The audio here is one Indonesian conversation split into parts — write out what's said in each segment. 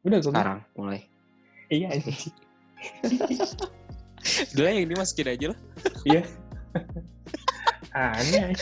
Udah gue sekarang mulai. Iya. Udah lah, yang ini masukin aja lah. Iya. Aneh.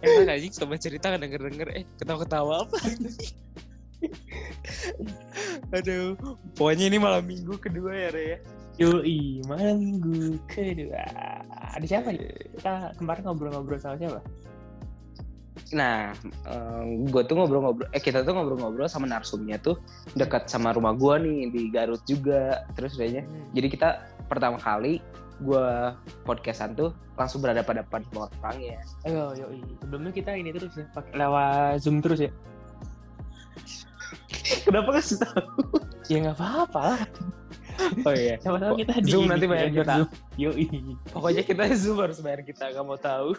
Emang anjing coba cerita kan denger-denger eh ketawa-ketawa apa? Aduh, pokoknya ini malam minggu kedua ya, Re ya. Yoi, malam minggu kedua. Ada siapa nih? Kita kemarin ngobrol-ngobrol sama siapa? Nah, gue tuh ngobrol-ngobrol, eh kita tuh ngobrol-ngobrol sama narsumnya tuh dekat sama rumah gue nih di Garut juga. Terus kayaknya, jadi kita pertama kali gue podcastan tuh langsung berhadapan-hadapan sama orangnya. Ayo, yoi. Sebelumnya kita ini terus ya, pakai lewat Zoom terus ya. Kenapa kasih tahu? Ya nggak apa-apa lah. Oh iya. Siapa tahu kita di Zoom ini, nanti bayar diajak kita. Yoi. Pokoknya kita Zoom harus bayar kita, nggak mau tahu.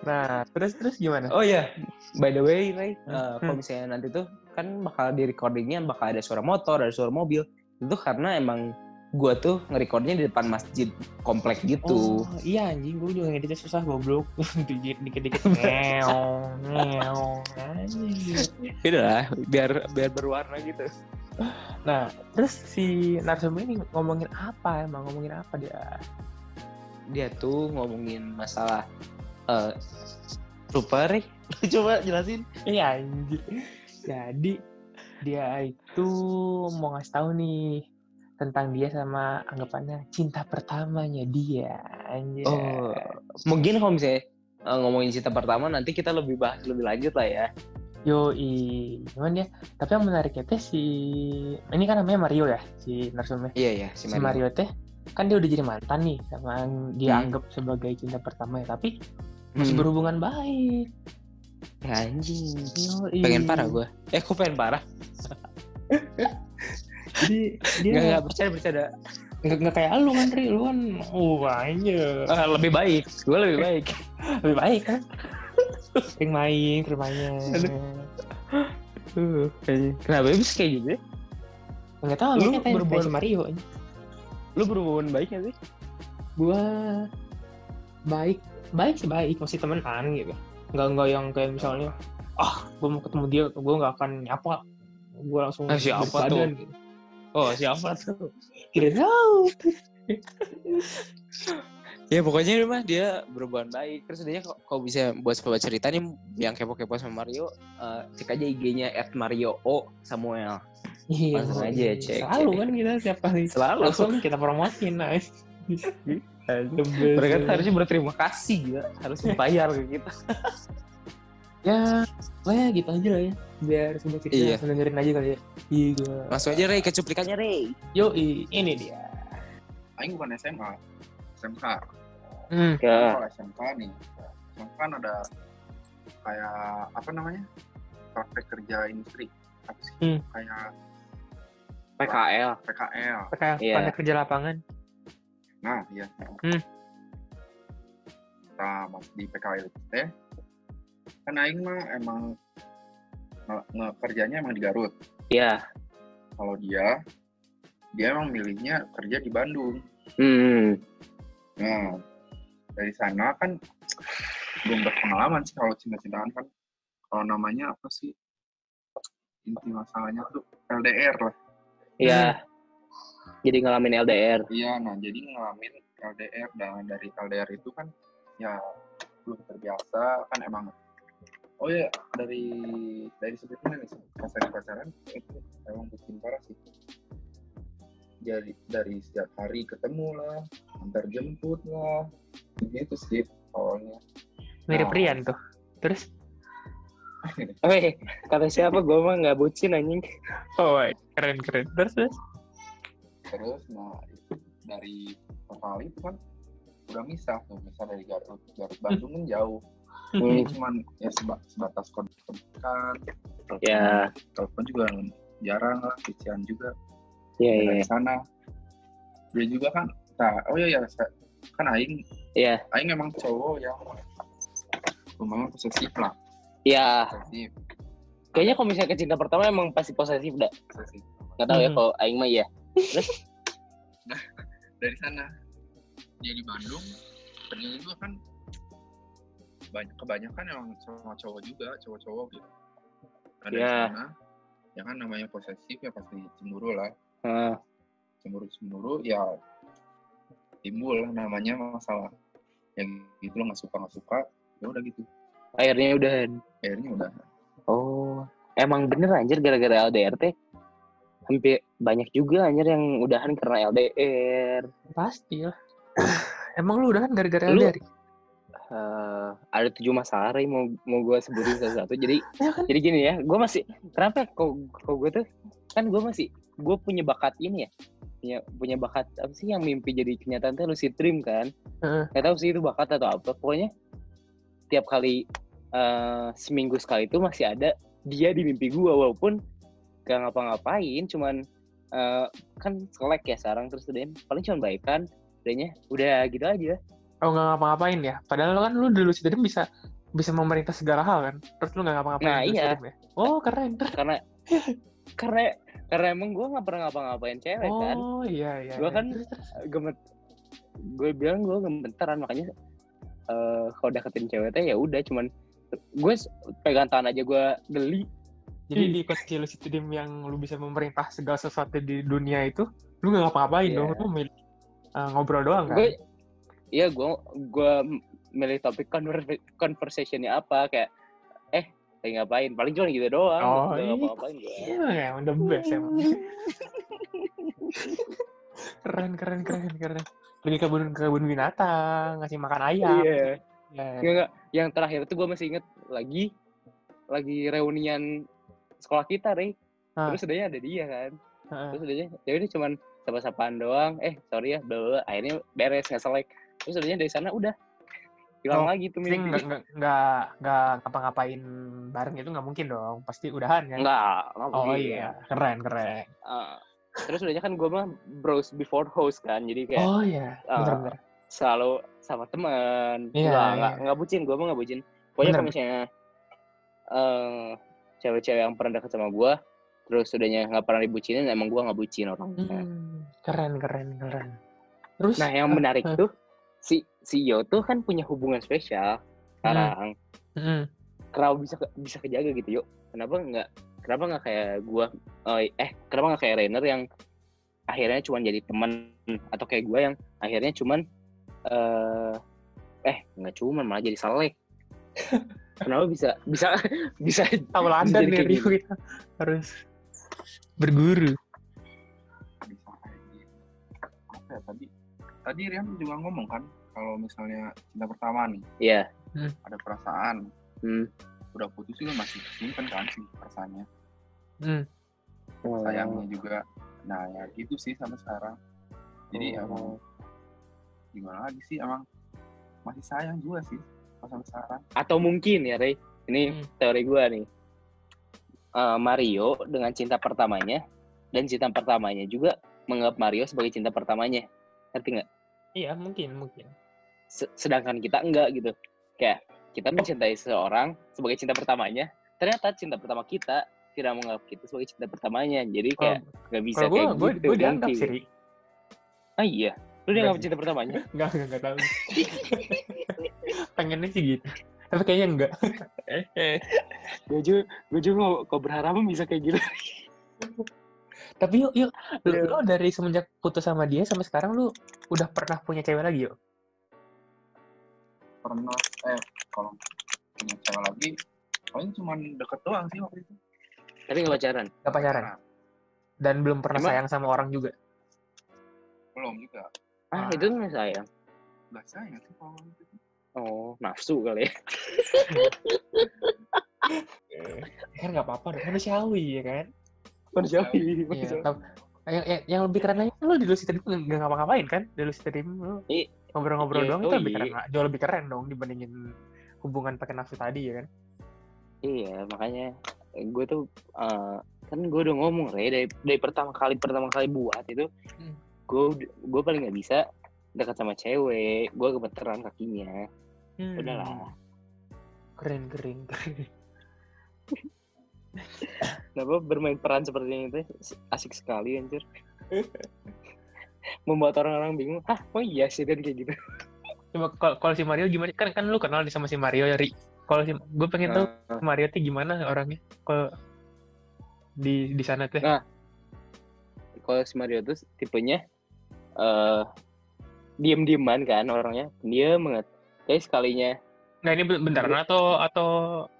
Nah, terus terus gimana? Oh iya, by the way, Ray, Hmm. uh, kalau misalnya nanti tuh kan bakal di recordingnya bakal ada suara motor, ada suara mobil. Itu karena emang gua tuh nge-recordnya di depan masjid komplek gitu. Oh, iya anjing, gue juga ngeditnya susah goblok. Dikit dikit ngeong, ngeong. Anjing. Udah lah, biar biar berwarna gitu. Nah, terus si narsum ini ngomongin apa emang? Ngomongin apa dia? Dia tuh ngomongin masalah uh, lupa, Ray. Coba jelasin. Iya anjir. Jadi dia itu mau ngasih tahu nih tentang dia sama anggapannya cinta pertamanya dia anjir. Oh, mungkin kalau misalnya uh, ngomongin cinta pertama nanti kita lebih bahas lebih lanjut lah ya. Yoi, cuman ya, tapi yang menariknya teh si ini kan namanya Mario ya, si narsumnya. Iya ya, si Si Mario. Mario teh kan dia udah jadi mantan nih sama yang dia Hmm. anggap sebagai cinta pertama ya, tapi masih Hmm. berhubungan baik. Ya, anjing. Yoi. Pengen parah gua. Eh, kok pengen parah? Jadi dia Nggak, nggak bercanda bercanda. nggak nggak kayak lu kan, Ri. Lu kan, oh anjir. Ah, lebih baik. Gue lebih baik. Lebih baik kan? Sering main ke rumahnya. Uh, Kenapa bisa kayak gitu? ya? Nggak tahu, Lu kayak Mario. anjing. Lu berhubungan baik gak sih? Gua baik, baik sih baik, masih temenan gitu. Nggak nggak yang kayak misalnya, ah, gua mau ketemu dia, gua nggak akan nyapa. Gua langsung Ah, siapa tuh? Gitu. Oh, siapa tuh? Tidak tahu. Ya pokoknya dia mah dia berhubungan baik. Terus dia kok kalau bisa buat sebuah cerita nih yang kepo-kepo sama Mario, eh, cek aja IG-nya @mario o Samuel. Iya, Langsung aja ya, cek, Selalu cek. kan kita tiap kali. Selalu. Langsung kita promotin, nice. Mereka tuh harusnya berterima kasih gila, harus membayar ke kita. ya, pokoknya gitu aja lah ya. Biar semua kita Iya. dengerin aja kali ya. Iya. Langsung aja Ray ke cuplikannya Ray. Yoi, ini dia. Aing bukan SMA, SMK. Hmm. Ya. Kalau SMK nih, SMK kan ada kayak apa namanya? Praktek kerja industri. Apa sih? Hmm. Kayak PKL. PKL. Pakai Iya. pakai kerja lapangan. Nah, iya. Hmm. Kita mas di PKL teh. Kan Aing mah emang nge- nge- kerjanya emang di Garut. Iya. Kalau dia, dia emang milihnya kerja di Bandung. Hmm. Nah, dari sana kan belum berpengalaman sih kalau cinta-cintaan kan. Kalau namanya apa sih? Inti masalahnya tuh LDR lah. Iya. Jadi ngalamin LDR. Iya, nah jadi ngalamin LDR dan dari LDR itu kan ya belum terbiasa kan emang oh ya dari dari sebelumnya nih pas lagi pacaran itu emang bikin parah sih jadi dari setiap hari ketemu lah antar jemput lah gitu sih awalnya Mirip Oh. Rian tuh. Terus? Weh, kata siapa gue mah nggak bucin anjing. Oh, keren keren. Terus terus? Terus nah dari kali itu kan udah misah tuh misah dari Garut Garut Bandung kan jauh Hmm. Ini cuman ya seba- sebatas kontak kan Ya. telepon juga jarang lah kecian juga Iya iya. dari sana dia juga kan nah, oh iya ya kan aing Iya. aing emang cowok yang lumayan posesif lah Iya. posesif Kayaknya kalau misalnya ke cinta pertama emang pasti posesif dah. posesif Gak tahu ya Hmm. kalau Aing mah iya. dari sana. Dia di Bandung kerjanya juga kan banyak kebanyakan emang sama cowok juga cowok-cowok gitu. Nah dari Iya. sana ya kan namanya posesif ya pasti cemburu lah. Ah, cemburu cemburu ya timbul lah namanya masalah. Yang gitu lo nggak suka nggak suka ya udah gitu. Akhirnya udah. Akhirnya udah. Oh emang bener anjir gara-gara LDR teh hampir banyak juga anjir yang udahan karena LDR Pasti lah. Emang lu udah kan gara-gara Lu- LDR? Eh, ada tujuh masalah Ray, mau mau gue sebutin satu-satu jadi Ya kan? jadi gini ya gue masih kenapa kok kok gue tuh kan gue masih gue punya bakat ini ya punya punya bakat apa sih yang mimpi jadi kenyataan tuh lucid dream kan Heeh. nggak tahu sih itu bakat atau apa pokoknya tiap kali eh, seminggu sekali itu masih ada dia di mimpi gue walaupun gak ngapa-ngapain cuman eh, kan selek ya sekarang terus udah paling cuman baikan udahnya udah gitu aja Oh nggak ngapa-ngapain ya? Padahal kan lu dulu sih bisa bisa memerintah segala hal kan. Terus lu nggak ngapa-ngapain. Nah, iya. Ya? Oh keren. karena karena karena emang gue nggak pernah ngapa-ngapain cewek kan Oh iya iya. Gua iya. kan gemet gue bilang gue gemeteran makanya eh kalau deketin cewek teh ya udah cuman gue pegang tangan aja gue geli Jadi di kecil dream yang lu bisa memerintah segala sesuatu di dunia itu, lu nggak ngapa-ngapain Iya. dong. Lu milih uh, ngobrol doang kan? gue iya gue gue milih topik conver- conversationnya apa kayak eh lagi ngapain paling cuma gitu doang Oh, Gak iya. ngapa-ngapain gue Iya, emang the best emang. keren keren keren keren. Pergi ke kebun ke kebun binatang, ngasih makan ayam. iya Ya. Nggak, nggak. yang terakhir tuh gue masih inget lagi lagi reunian sekolah kita Rey Ah. terus udahnya ada dia kan Heeh. terus udahnya ya udah cuman sapa-sapaan doang eh sorry ya bla bla. akhirnya beres nggak selek terus udahnya dari sana udah hilang Oh, lagi tuh mimpi nggak nggak nggak nggak ngapa-ngapain bareng itu nggak mungkin dong. Pasti udahan kan? enggak Oh iya, keren keren. Ah, terus udahnya kan gue mah bros before host kan jadi kayak Oh iya, Ah, bener-bener. selalu sama teman Iya, nggak iya. nggak nggak bucin gue mah nggak bucin pokoknya kalau misalnya eh cewek-cewek yang pernah deket sama gue terus udahnya nggak pernah dibucinin emang gue nggak bucin orangnya. Hmm, keren keren keren. Terus? nah yang menarik ah, tuh si si Yo tuh kan punya hubungan spesial sekarang. Mm, kenapa bisa bisa kejaga gitu yuk kenapa nggak kenapa nggak kayak gua oh, eh kenapa nggak kayak Rainer yang akhirnya cuma jadi teman atau kayak gua yang akhirnya cuman eh eh nggak cuman malah jadi selek kenapa bisa bisa bisa tauladan Jadi nih Rio kita harus berguru. bisa kayak gitu apa ya tadi tadi Rian juga ngomong kan kalau misalnya cinta pertama nih ya ada perasaan hmm. udah putus juga masih simpen kan sih perasaannya Hmm. sayangnya juga nah ya gitu sih sampai sekarang jadi Oh. emang gimana lagi sih emang masih sayang juga sih pas sampai sekarang atau mungkin ya Ray ini Hmm. teori gua nih Eh, Mario dengan cinta pertamanya dan cinta pertamanya juga menganggap Mario sebagai cinta pertamanya ngerti nggak Iya mungkin mungkin. Se- sedangkan kita enggak gitu kayak kita mencintai seseorang sebagai cinta pertamanya ternyata cinta pertama kita tidak menganggap kita sebagai cinta pertamanya jadi kayak nggak bisa Kalau gue kayak gue gitu gue dianggap mungkin. sih. Ah iya lu dia Nggak nggak sih. cinta pertamanya Enggak enggak enggak tahu. Pengennya sih gitu. Tapi kayaknya enggak. gue juga gue juga kok berharap bisa kayak gitu Tapi yuk yuk lu, lu dari semenjak putus sama dia sampai sekarang lu udah pernah punya cewek lagi yuk? pernah eh kalau punya cewek lagi paling cuma deket doang sih waktu itu tapi nggak pacaran Gak pacaran? Dan belum pernah Emang- sayang sama orang juga? belum juga ah Ah. itu nggak sayang nggak sayang sih kalau itu oh nafsu kali ya. Kan gak apa-apa dong, manusiawi ya kan? manusiawi Iya, tap- yang, yang, yang lebih keren lagi kan lu di Lucid Dream nggak nggak ngapa-ngapain kan? Di Lucid Dream I- ngobrol-ngobrol iya, doang itu lebih keren jauh lebih keren dong dibandingin hubungan pakai nafsu tadi ya kan? Iya, makanya gue tuh eh, kan gue udah ngomong Re dari dari pertama kali pertama kali buat itu Hmm. gue gue paling nggak bisa dekat sama cewek, gue gemeteran kakinya. Hmm. Udahlah. keren keren keren Kenapa bermain peran seperti itu asik sekali anjir. Membuat orang-orang bingung, hah oh iya sih kan kayak gitu. coba kalau- kalau si Mario gimana kan kan lu kenal nih sama si Mario ya Ri kalau si gue pengen tahu Ah, Mario tuh gimana orangnya kalau di di sana teh? Nah. Kalau si Mario tuh tipenya eh diem-dieman kan orangnya, dia banget. Kayak sekalinya Nah ini ben- beneran atau atau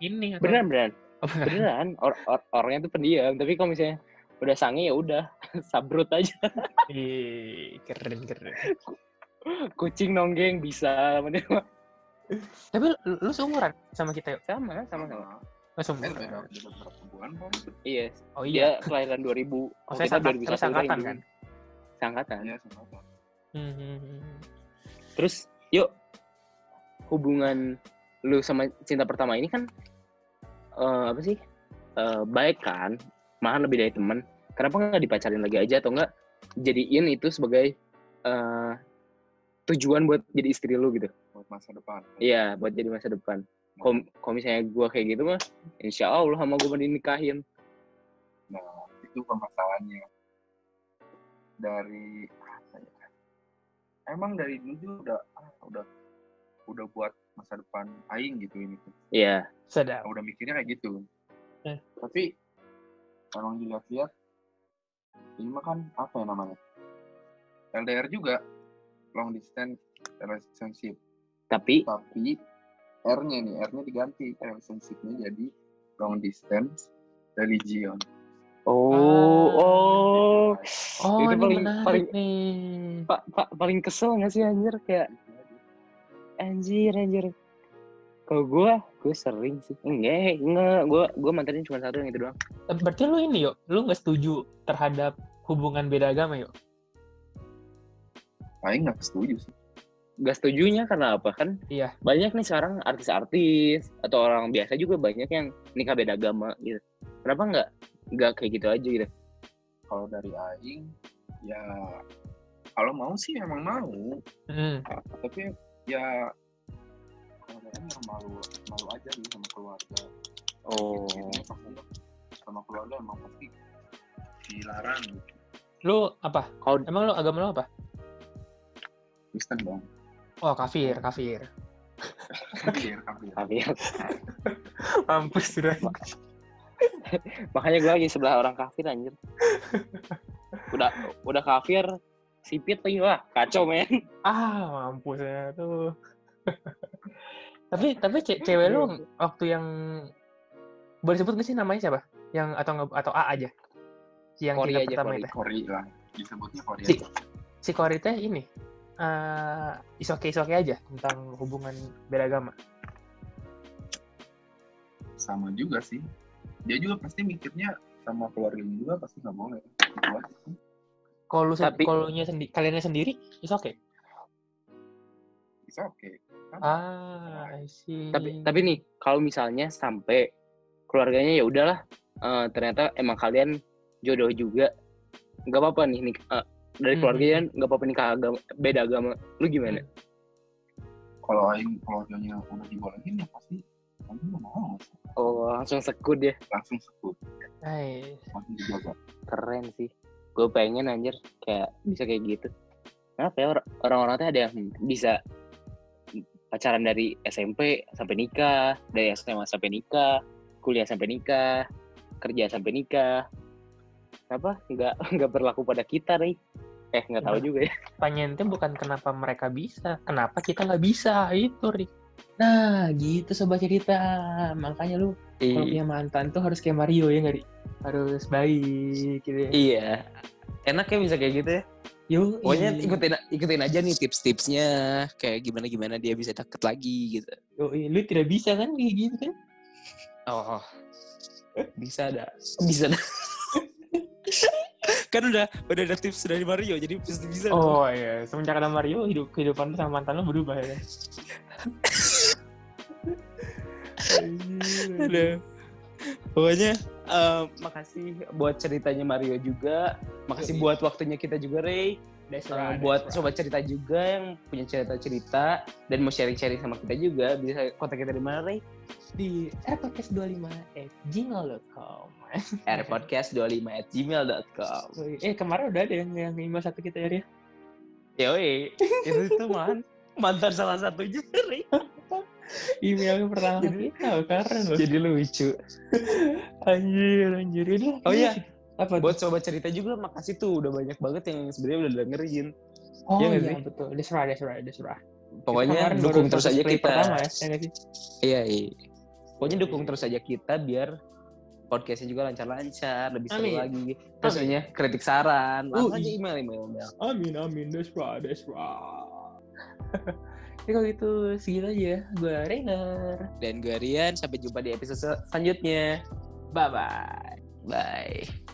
ini? Atau... beneran beneran Oh, beneran. beneran or- or- orangnya tuh pendiam tapi kalau misalnya udah sange ya udah sabrut aja Ih, keren keren. kucing nonggeng bisa. Tapi lu, lu seumuran sama kita yuk? sama sama sama Oh, Eh, bulan kok? iya Oh iya. dia kelahiran 2000 Oh, Kalau saya kita 2001 sangkatan kan? sangkatan Iya, sama Hmm, hmm, hmm. terus yuk hubungan lu sama cinta pertama ini kan eh, apa sih Eh, baik kan malahan lebih dari teman kenapa nggak dipacarin lagi aja atau enggak jadiin itu sebagai eh, tujuan buat jadi istri lu gitu buat masa depan. iya buat jadi masa depan kalau misalnya gua kayak gitu mah insya Allah sama gua dinikahin Nah, itu permasalahannya. Dari? Emang dari dulu juga udah ah, udah udah buat masa depan aing gitu ini tuh. iya Sedap. Udah mikirnya kayak gitu. Eh. Tapi kalau dilihat-lihat ini mah kan apa ya namanya? LDR juga long distance relationship. tapi Tapi R-nya nih, R-nya diganti relationship-nya jadi long distance religion. Oh Ah. oh Oh itu ini paling menarik paling nih. pak pak paling kesel nggak sih anjir kayak anjir anjir kalau gue gue sering sih enggak enggak gue gue mantannya cuma satu yang itu doang Eh, Berarti lu ini yuk, lu nggak setuju terhadap hubungan beda agama yuk? Aing nggak setuju sih. gak setujunya karena apa kan Iya. banyak nih sekarang artis-artis atau orang biasa juga banyak yang nikah beda agama gitu kenapa nggak nggak kayak gitu aja gitu Kalau dari Aing, ya kalau mau sih emang mau. Hmm. Tapi ya kalau malu malu aja gitu sama keluarga. oh Gitu, sama keluarga emang pasti dilarang gitu. Lu apa? kalau Emang lu agama lu apa? Kristen dong. Oh kafir, kafir. Kafir, kafir. tapi Mampus sudah. makanya gue lagi sebelah orang kafir anjir udah udah kafir sipit lagi wah kacau men Ah mampus ya tuh. tapi tapi ce- cewek lu waktu yang boleh sebut gak sih namanya siapa? Yang atau atau A aja? Yang Kori kita aja, pertama Kori. itu. Kori lah. Disebutnya Kori. Si, si Kori teh ini eh is okay is okay aja tentang hubungan beda agama. Sama juga sih. Dia juga pasti mikirnya sama keluarganya juga pasti nggak boleh. Gitu aja sih. Kalau lu Tapi- kalau nya sendi- kaliannya sendiri is okay. Bisa oke. Kan Ah, I see. tapi tapi nih kalau misalnya sampai keluarganya ya udahlah eh, ternyata emang kalian jodoh juga nggak apa-apa nih nik eh, dari Hmm. keluarganya nggak apa-apa nikah agama beda agama lu gimana kalau Aing keluarganya udah dibolehin ya pasti oh langsung sekut ya langsung sebut Nice. langsung dijaga. keren sih. Gue pengen anjir kayak bisa kayak gitu. Kenapa ya? Or- orang-orang tuh ada yang bisa pacaran dari SMP sampai nikah dari SMA sampai nikah kuliah sampai nikah kerja sampai nikah. Kenapa? Nggak nggak berlaku pada kita nih eh nggak tahu Nah. juga ya. Pertanyaannya bukan kenapa mereka bisa, kenapa kita nggak bisa? Itu, Rik. Nah, gitu sobat cerita. Makanya lu kalau punya mantan tuh harus kayak Mario ya nggak? Harus baik gitu ya. iya enak ya bisa kayak gitu ya Yo, pokoknya ikutin ikutin aja nih tips-tipsnya kayak gimana gimana dia bisa deket lagi gitu Yo, lu tidak bisa kan kayak gitu kan? Oh, bisa ada, bisa ada. kan udah udah ada tips dari Mario, jadi pasti bisa. Oh iya, semenjak ada Mario, hidup kehidupan sama mantan lu berubah ya. Aduh. Pokoknya eh, makasih buat ceritanya Mario juga, makasih buat waktunya kita juga Ray, That's Eh, right, buat that's sobat cerita juga yang punya cerita-cerita dan mau sharing-sharing sama kita juga bisa kontak kita di mana Ray? di rpodcast25 at gmail.com airpodcast25 at gmail.com Eh kemarin udah ada yang yang email satu kita ya? Yoi, itu itu man mantan salah satunya Ray. email pertama Jadi- kita keren loh Jadi lucu. anjir anjir ini Oh iya, apa buat sobat cerita juga makasih tuh udah banyak banget yang sebenarnya udah dengerin. oh iya iya, sih? betul desra desra desra Pokoknya Kemarin baru dukung terus aja kita. pertama ya, ya? Iya, iya. Pokoknya dukung terus aja kita biar podcastnya juga lancar-lancar, lebih seru Amin. lagi. Terus Amin. sebenarnya kritik saran, langsung Uh, aja iya. email email email. Amin amin desra desra. Jadi kalau gitu segitu aja. Gue Rainer. Dan gue Rian, sampai jumpa di episode selanjutnya. Bye bye. Bye.